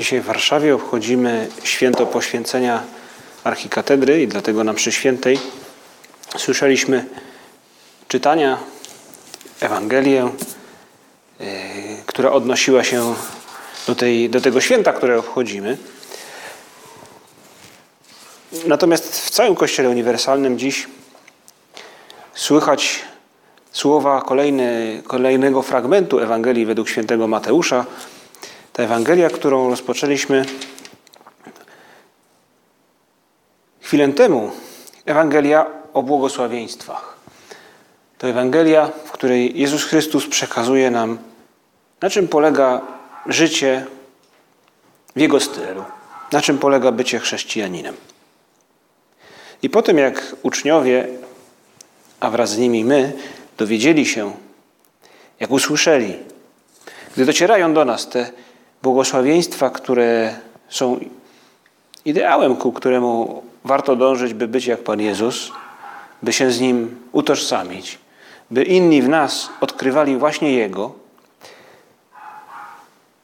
Dzisiaj w Warszawie obchodzimy święto poświęcenia archikatedry i dlatego na mszy świętej słyszeliśmy czytania, Ewangelię, yy, która odnosiła się do, tej, do tego święta, które obchodzimy. Natomiast w całym Kościele Uniwersalnym dziś słychać słowa kolejny, kolejnego fragmentu Ewangelii według świętego Mateusza. Ta Ewangelia, którą rozpoczęliśmy chwilę temu, Ewangelia o błogosławieństwach. To Ewangelia, w której Jezus Chrystus przekazuje nam, na czym polega życie w Jego stylu, na czym polega bycie chrześcijaninem. I po tym, jak uczniowie, a wraz z nimi my, dowiedzieli się, jak usłyszeli, gdy docierają do nas te błogosławieństwa, które są ideałem, ku któremu warto dążyć, by być jak Pan Jezus, by się z Nim utożsamić, by inni w nas odkrywali właśnie Jego.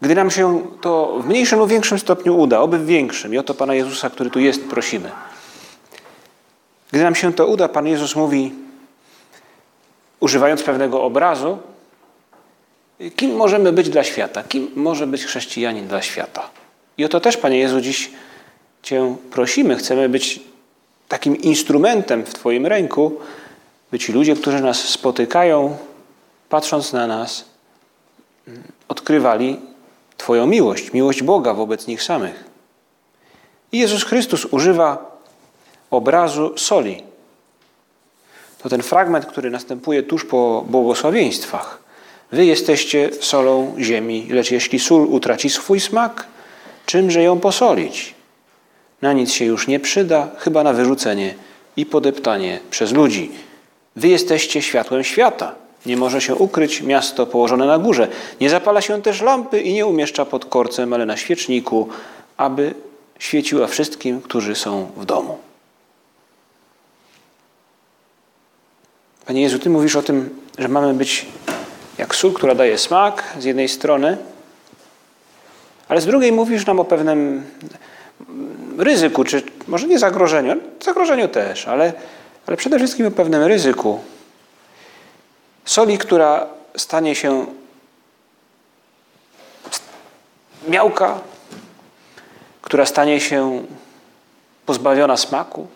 Gdy nam się to w mniejszym lub większym stopniu uda, oby w większym, i o to Pana Jezusa, który tu jest, prosimy. Gdy nam się to uda, Pan Jezus mówi, używając pewnego obrazu, kim możemy być dla świata, kim może być chrześcijanin dla świata. I o to też, Panie Jezu, dziś Cię prosimy. Chcemy być takim instrumentem w Twoim ręku, by ci ludzie, którzy nas spotykają, patrząc na nas, odkrywali Twoją miłość, miłość Boga wobec nich samych. I Jezus Chrystus używa obrazu soli. To ten fragment, który następuje tuż po błogosławieństwach. Wy jesteście solą ziemi, lecz jeśli sól utraci swój smak, czymże ją posolić? Na nic się już nie przyda, chyba na wyrzucenie i podeptanie przez ludzi. Wy jesteście światłem świata. Nie może się ukryć miasto położone na górze. Nie zapala się też lampy i nie umieszcza pod korcem, ale na świeczniku, aby świeciła wszystkim, którzy są w domu. Panie Jezu, Ty mówisz o tym, że mamy być jak sól, która daje smak z jednej strony, ale z drugiej mówisz nam o pewnym ryzyku, czy może nie zagrożeniu, zagrożeniu też, ale, ale przede wszystkim o pewnym ryzyku. Soli, która stanie się miałka, która stanie się pozbawiona smaku.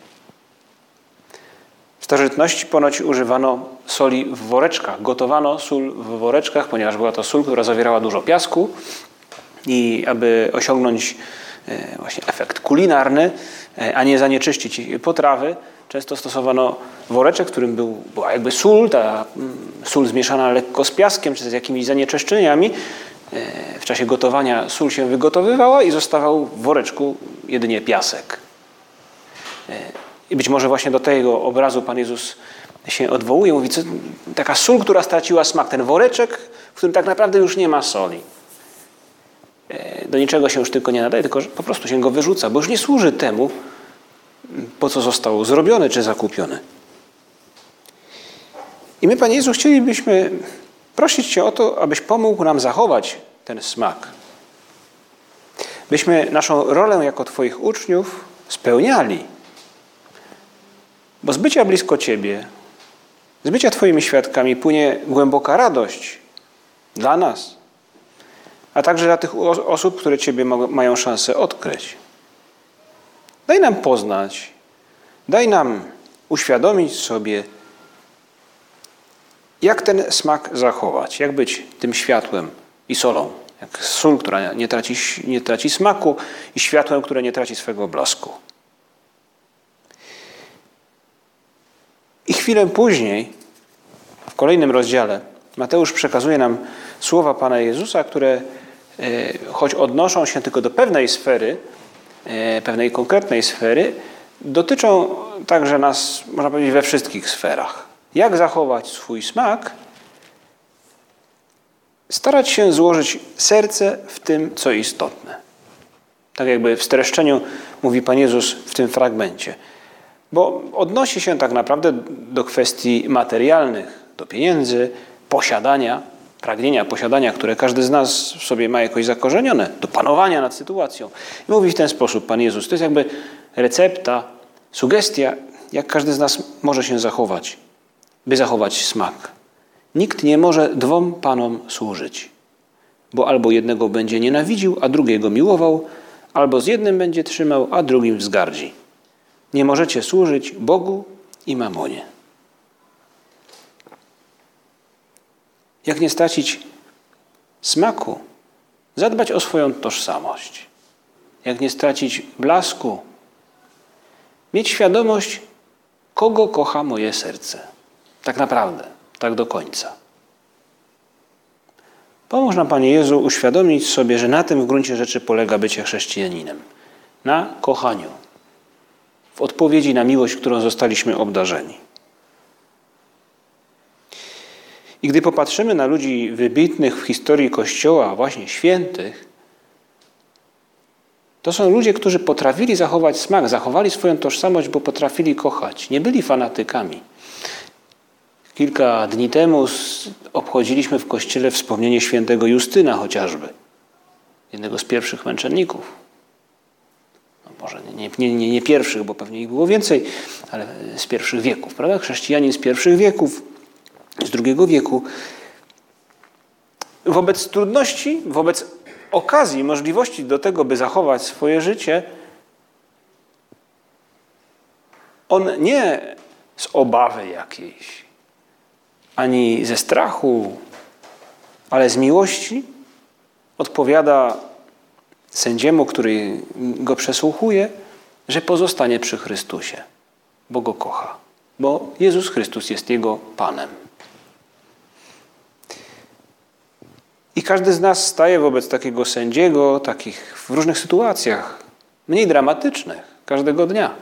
Starożytności ponoć używano soli w woreczkach. Gotowano sól w woreczkach, ponieważ była to sól, która zawierała dużo piasku i aby osiągnąć właśnie efekt kulinarny, a nie zanieczyścić potrawy, często stosowano woreczek, w którym był, była jakby sól, ta sól zmieszana lekko z piaskiem czy z jakimiś zanieczyszczeniami. W czasie gotowania sól się wygotowywała i zostawał w woreczku jedynie piasek. I być może właśnie do tego obrazu Pan Jezus się odwołuje. Mówi, co, taka sól, która straciła smak. Ten woreczek, w którym tak naprawdę już nie ma soli. Do niczego się już tylko nie nadaje, tylko po prostu się go wyrzuca, bo już nie służy temu, po co został zrobiony czy zakupiony. I my, Panie Jezu, chcielibyśmy prosić Cię o to, abyś pomógł nam zachować ten smak. Byśmy naszą rolę jako Twoich uczniów spełniali. Bo z bycia blisko Ciebie, z bycia Twoimi świadkami płynie głęboka radość dla nas, a także dla tych osób, które Ciebie mają szansę odkryć. Daj nam poznać, daj nam uświadomić sobie, jak ten smak zachować, jak być tym światłem i solą, jak sól, która nie traci, nie traci smaku i światłem, które nie traci swego blasku. Chwilę później, w kolejnym rozdziale, Mateusz przekazuje nam słowa Pana Jezusa, które choć odnoszą się tylko do pewnej sfery, pewnej konkretnej sfery, dotyczą także nas, można powiedzieć, we wszystkich sferach. Jak zachować swój smak? Starać się złożyć serce w tym, co istotne. Tak jakby w streszczeniu mówi Pan Jezus w tym fragmencie. Bo odnosi się tak naprawdę do kwestii materialnych, do pieniędzy, posiadania, pragnienia posiadania, które każdy z nas w sobie ma jakoś zakorzenione, do panowania nad sytuacją. I mówi w ten sposób Pan Jezus. To jest jakby recepta, sugestia, jak każdy z nas może się zachować, by zachować smak. Nikt nie może dwom panom służyć, bo albo jednego będzie nienawidził, a drugiego miłował, albo z jednym będzie trzymał, a drugim wzgardzi. Nie możecie służyć Bogu i mamonie. Jak nie stracić smaku? Zadbać o swoją tożsamość. Jak nie stracić blasku? Mieć świadomość, kogo kocha moje serce. Tak naprawdę, tak do końca. Pomóż nam, Panie Jezu, uświadomić sobie, że na tym w gruncie rzeczy polega bycie chrześcijaninem. Na kochaniu. W odpowiedzi na miłość, którą zostaliśmy obdarzeni. I gdy popatrzymy na ludzi wybitnych w historii Kościoła, właśnie świętych, to są ludzie, którzy potrafili zachować smak, zachowali swoją tożsamość, bo potrafili kochać. Nie byli fanatykami. Kilka dni temu obchodziliśmy w kościele wspomnienie świętego Justyna chociażby, jednego z pierwszych męczenników. Może nie, nie, nie, nie pierwszych, bo pewnie ich było więcej, ale z pierwszych wieków, prawda? Chrześcijanin z pierwszych wieków, z drugiego wieku. Wobec trudności, wobec okazji, możliwości do tego, by zachować swoje życie, on nie z obawy jakiejś, ani ze strachu, ale z miłości odpowiada sędziemu, który go przesłuchuje, że pozostanie przy Chrystusie, bo go kocha, bo Jezus Chrystus jest jego Panem. I każdy z nas staje wobec takiego sędziego, takich w różnych sytuacjach, mniej dramatycznych, każdego dnia.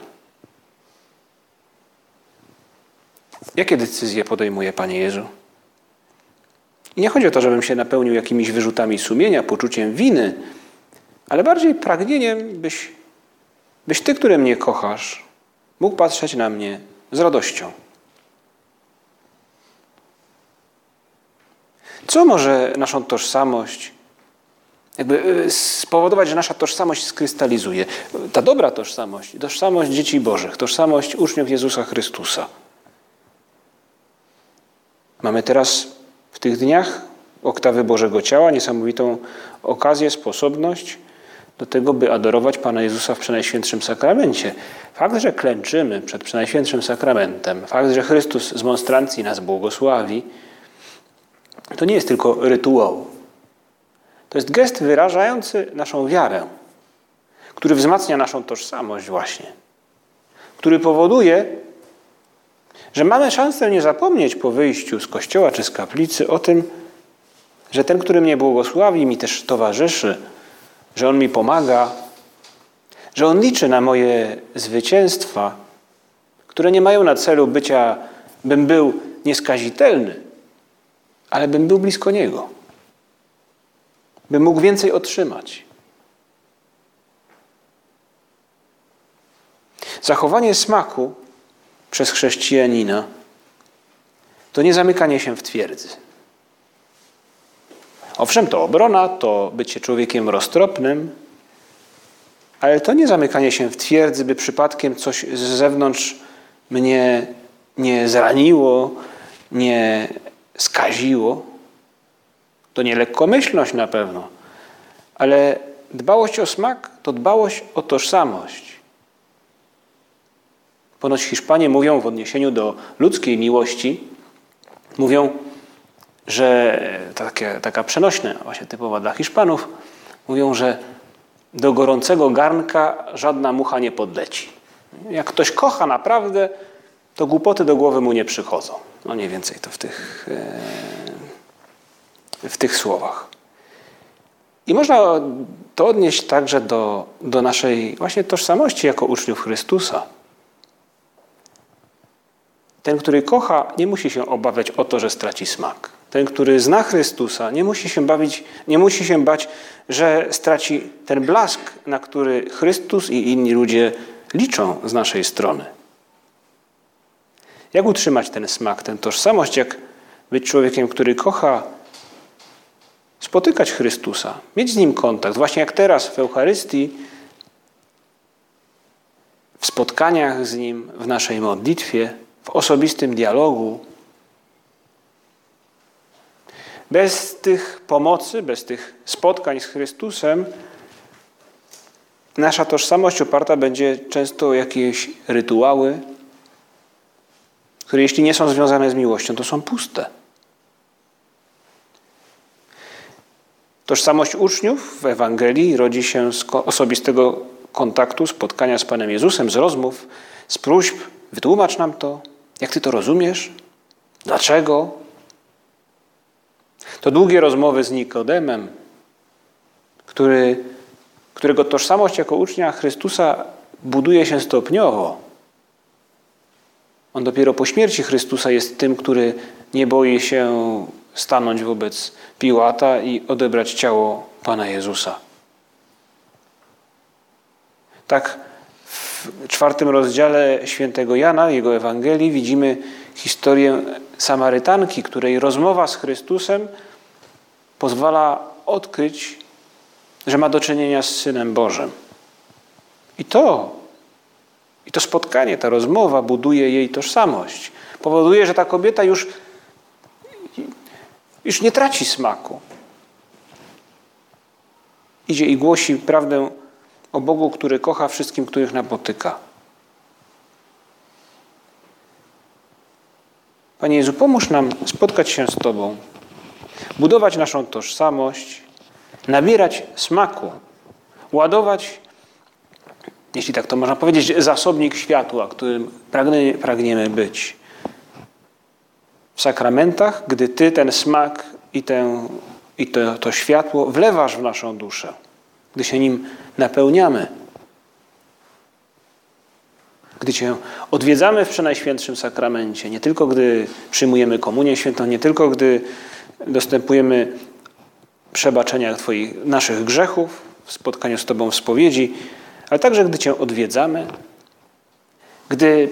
Jakie decyzje podejmuje Panie Jezu? I nie chodzi o to, żebym się napełnił jakimiś wyrzutami sumienia, poczuciem winy, ale bardziej pragnieniem, byś, byś Ty, który mnie kochasz, mógł patrzeć na mnie z radością. Co może naszą tożsamość, jakby y, spowodować, że nasza tożsamość skrystalizuje? Ta dobra tożsamość, tożsamość dzieci Bożych, tożsamość uczniów Jezusa Chrystusa. Mamy teraz w tych dniach oktawy Bożego Ciała niesamowitą okazję, sposobność do tego, by adorować Pana Jezusa w Przenajświętszym Sakramencie. Fakt, że klęczymy przed Przenajświętszym Sakramentem, fakt, że Chrystus z monstrancji nas błogosławi, to nie jest tylko rytuał. To jest gest wyrażający naszą wiarę, który wzmacnia naszą tożsamość właśnie, który powoduje, że mamy szansę nie zapomnieć po wyjściu z kościoła czy z kaplicy o tym, że ten, który mnie błogosławi, mi też towarzyszy, że on mi pomaga, że on liczy na moje zwycięstwa, które nie mają na celu bycia, bym był nieskazitelny, ale bym był blisko Niego, bym mógł więcej otrzymać. Zachowanie smaku przez chrześcijanina to nie zamykanie się w twierdzy. Owszem, to obrona, to bycie człowiekiem roztropnym, ale to nie zamykanie się w twierdzy, by przypadkiem coś z zewnątrz mnie nie zraniło, nie skaziło. To nie lekkomyślność na pewno, ale dbałość o smak to dbałość o tożsamość. Ponoć Hiszpanie mówią w odniesieniu do ludzkiej miłości, mówią, że takie, taka przenośna, właśnie typowa dla Hiszpanów, mówią, że do gorącego garnka żadna mucha nie podleci. Jak ktoś kocha naprawdę, to głupoty do głowy mu nie przychodzą. No mniej więcej to w tych, e, w tych słowach. I można to odnieść także do, do naszej właśnie tożsamości jako uczniów Chrystusa. Ten, który kocha, nie musi się obawiać o to, że straci smak. Ten, który zna Chrystusa, nie musi się, bawić, nie musi się bać, że straci ten blask, na który Chrystus i inni ludzie liczą z naszej strony. Jak utrzymać ten smak, tę tożsamość, jak być człowiekiem, który kocha, spotykać Chrystusa, mieć z Nim kontakt, właśnie jak teraz w Eucharystii, w spotkaniach z Nim, w naszej modlitwie, w osobistym dialogu. Bez tych pomocy, bez tych spotkań z Chrystusem, nasza tożsamość oparta będzie często o jakieś rytuały, które jeśli nie są związane z miłością, to są puste. Tożsamość uczniów w Ewangelii rodzi się z osobistego kontaktu, spotkania z Panem Jezusem, z rozmów, z próśb. Wytłumacz nam to, jak Ty to rozumiesz? Dlaczego? To długie rozmowy z Nikodemem, który, którego tożsamość jako ucznia Chrystusa buduje się stopniowo. On dopiero po śmierci Chrystusa jest tym, który nie boi się stanąć wobec Piłata i odebrać ciało Pana Jezusa. Tak w czwartym rozdziale świętego Jana, jego Ewangelii, widzimy historię Samarytanki, której rozmowa z Chrystusem pozwala odkryć, że ma do czynienia z Synem Bożym. I to, i to spotkanie, ta rozmowa buduje jej tożsamość. Powoduje, że ta kobieta już już nie traci smaku. Idzie i głosi prawdę o Bogu, który kocha wszystkim, których napotyka. Panie Jezu, pomóż nam spotkać się z Tobą, budować naszą tożsamość, nabierać smaku, ładować, jeśli tak to można powiedzieć, zasobnik światła, którym pragniemy być w sakramentach, gdy Ty ten smak i, i to, to światło wlewasz w naszą duszę, gdy się nim napełniamy. Gdy Cię odwiedzamy w Przenajświętszym Sakramencie, nie tylko gdy przyjmujemy Komunię Świętą, nie tylko gdy dostępujemy przebaczenia Twoich, naszych grzechów, w spotkaniu z Tobą w spowiedzi, ale także gdy Cię odwiedzamy, gdy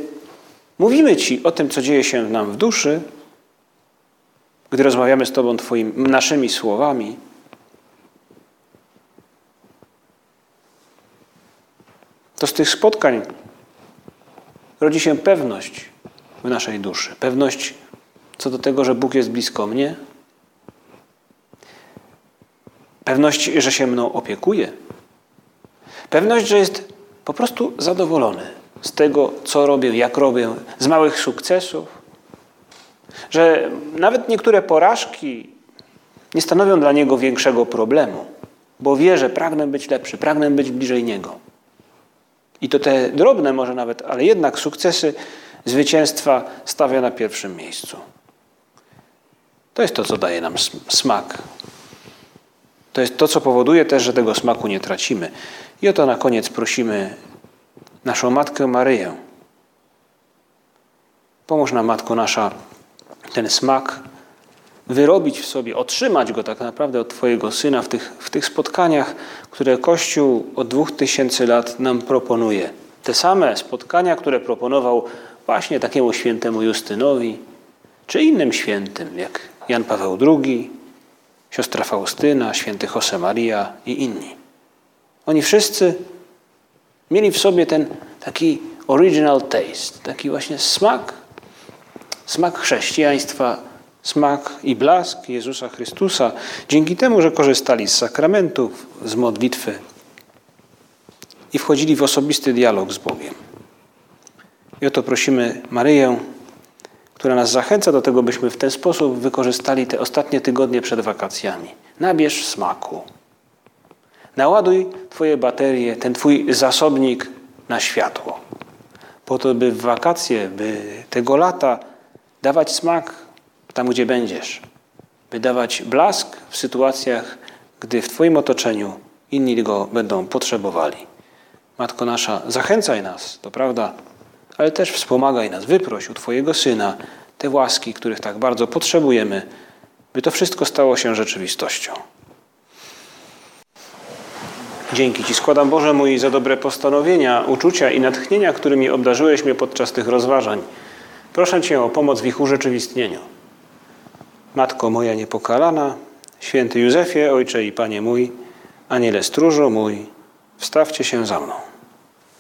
mówimy Ci o tym, co dzieje się nam w duszy, gdy rozmawiamy z Tobą Twoimi, naszymi słowami, to z tych spotkań rodzi się pewność w naszej duszy. Pewność co do tego, że Bóg jest blisko mnie. Pewność, że się mną opiekuje. Pewność, że jest po prostu zadowolony z tego, co robię, jak robię, z małych sukcesów, że nawet niektóre porażki nie stanowią dla niego większego problemu, bo wie, że pragnę być lepszy, pragnę być bliżej niego. I to te drobne może nawet, ale jednak sukcesy zwycięstwa stawia na pierwszym miejscu. To jest to, co daje nam smak. To jest to, co powoduje też, że tego smaku nie tracimy. I o to na koniec prosimy naszą Matkę Maryję. Pomóż nam, Matko nasza, ten smak wyrobić w sobie, otrzymać go tak naprawdę od Twojego Syna w tych, w tych spotkaniach, które Kościół od dwóch tysięcy lat nam proponuje. Te same spotkania, które proponował właśnie takiemu świętemu Justynowi, czy innym świętym, jak Jan Paweł II, siostra Faustyna, święty Josemaria i inni. Oni wszyscy mieli w sobie ten taki original taste, taki właśnie smak smak chrześcijaństwa, smak i blask Jezusa Chrystusa, dzięki temu, że korzystali z sakramentów, z modlitwy i wchodzili w osobisty dialog z Bogiem. I o to prosimy Maryję, która nas zachęca do tego, byśmy w ten sposób wykorzystali te ostatnie tygodnie przed wakacjami. Nabierz smaku. Naładuj Twoje baterie, ten Twój zasobnik na światło. Po to, by w wakacje, by tego lata dawać smak tam, gdzie będziesz, by dawać blask w sytuacjach, gdy w Twoim otoczeniu inni go będą potrzebowali. Matko nasza, zachęcaj nas, to prawda, ale też wspomagaj nas, wyproś u Twojego Syna te łaski, których tak bardzo potrzebujemy, by to wszystko stało się rzeczywistością. Dzięki Ci składam, Boże mój, za dobre postanowienia, uczucia i natchnienia, którymi obdarzyłeś mnie podczas tych rozważań. Proszę Cię o pomoc w ich urzeczywistnieniu. Matko moja niepokalana, święty Józefie, Ojcze i Panie mój, Aniele stróżu mój, wstawcie się za mną.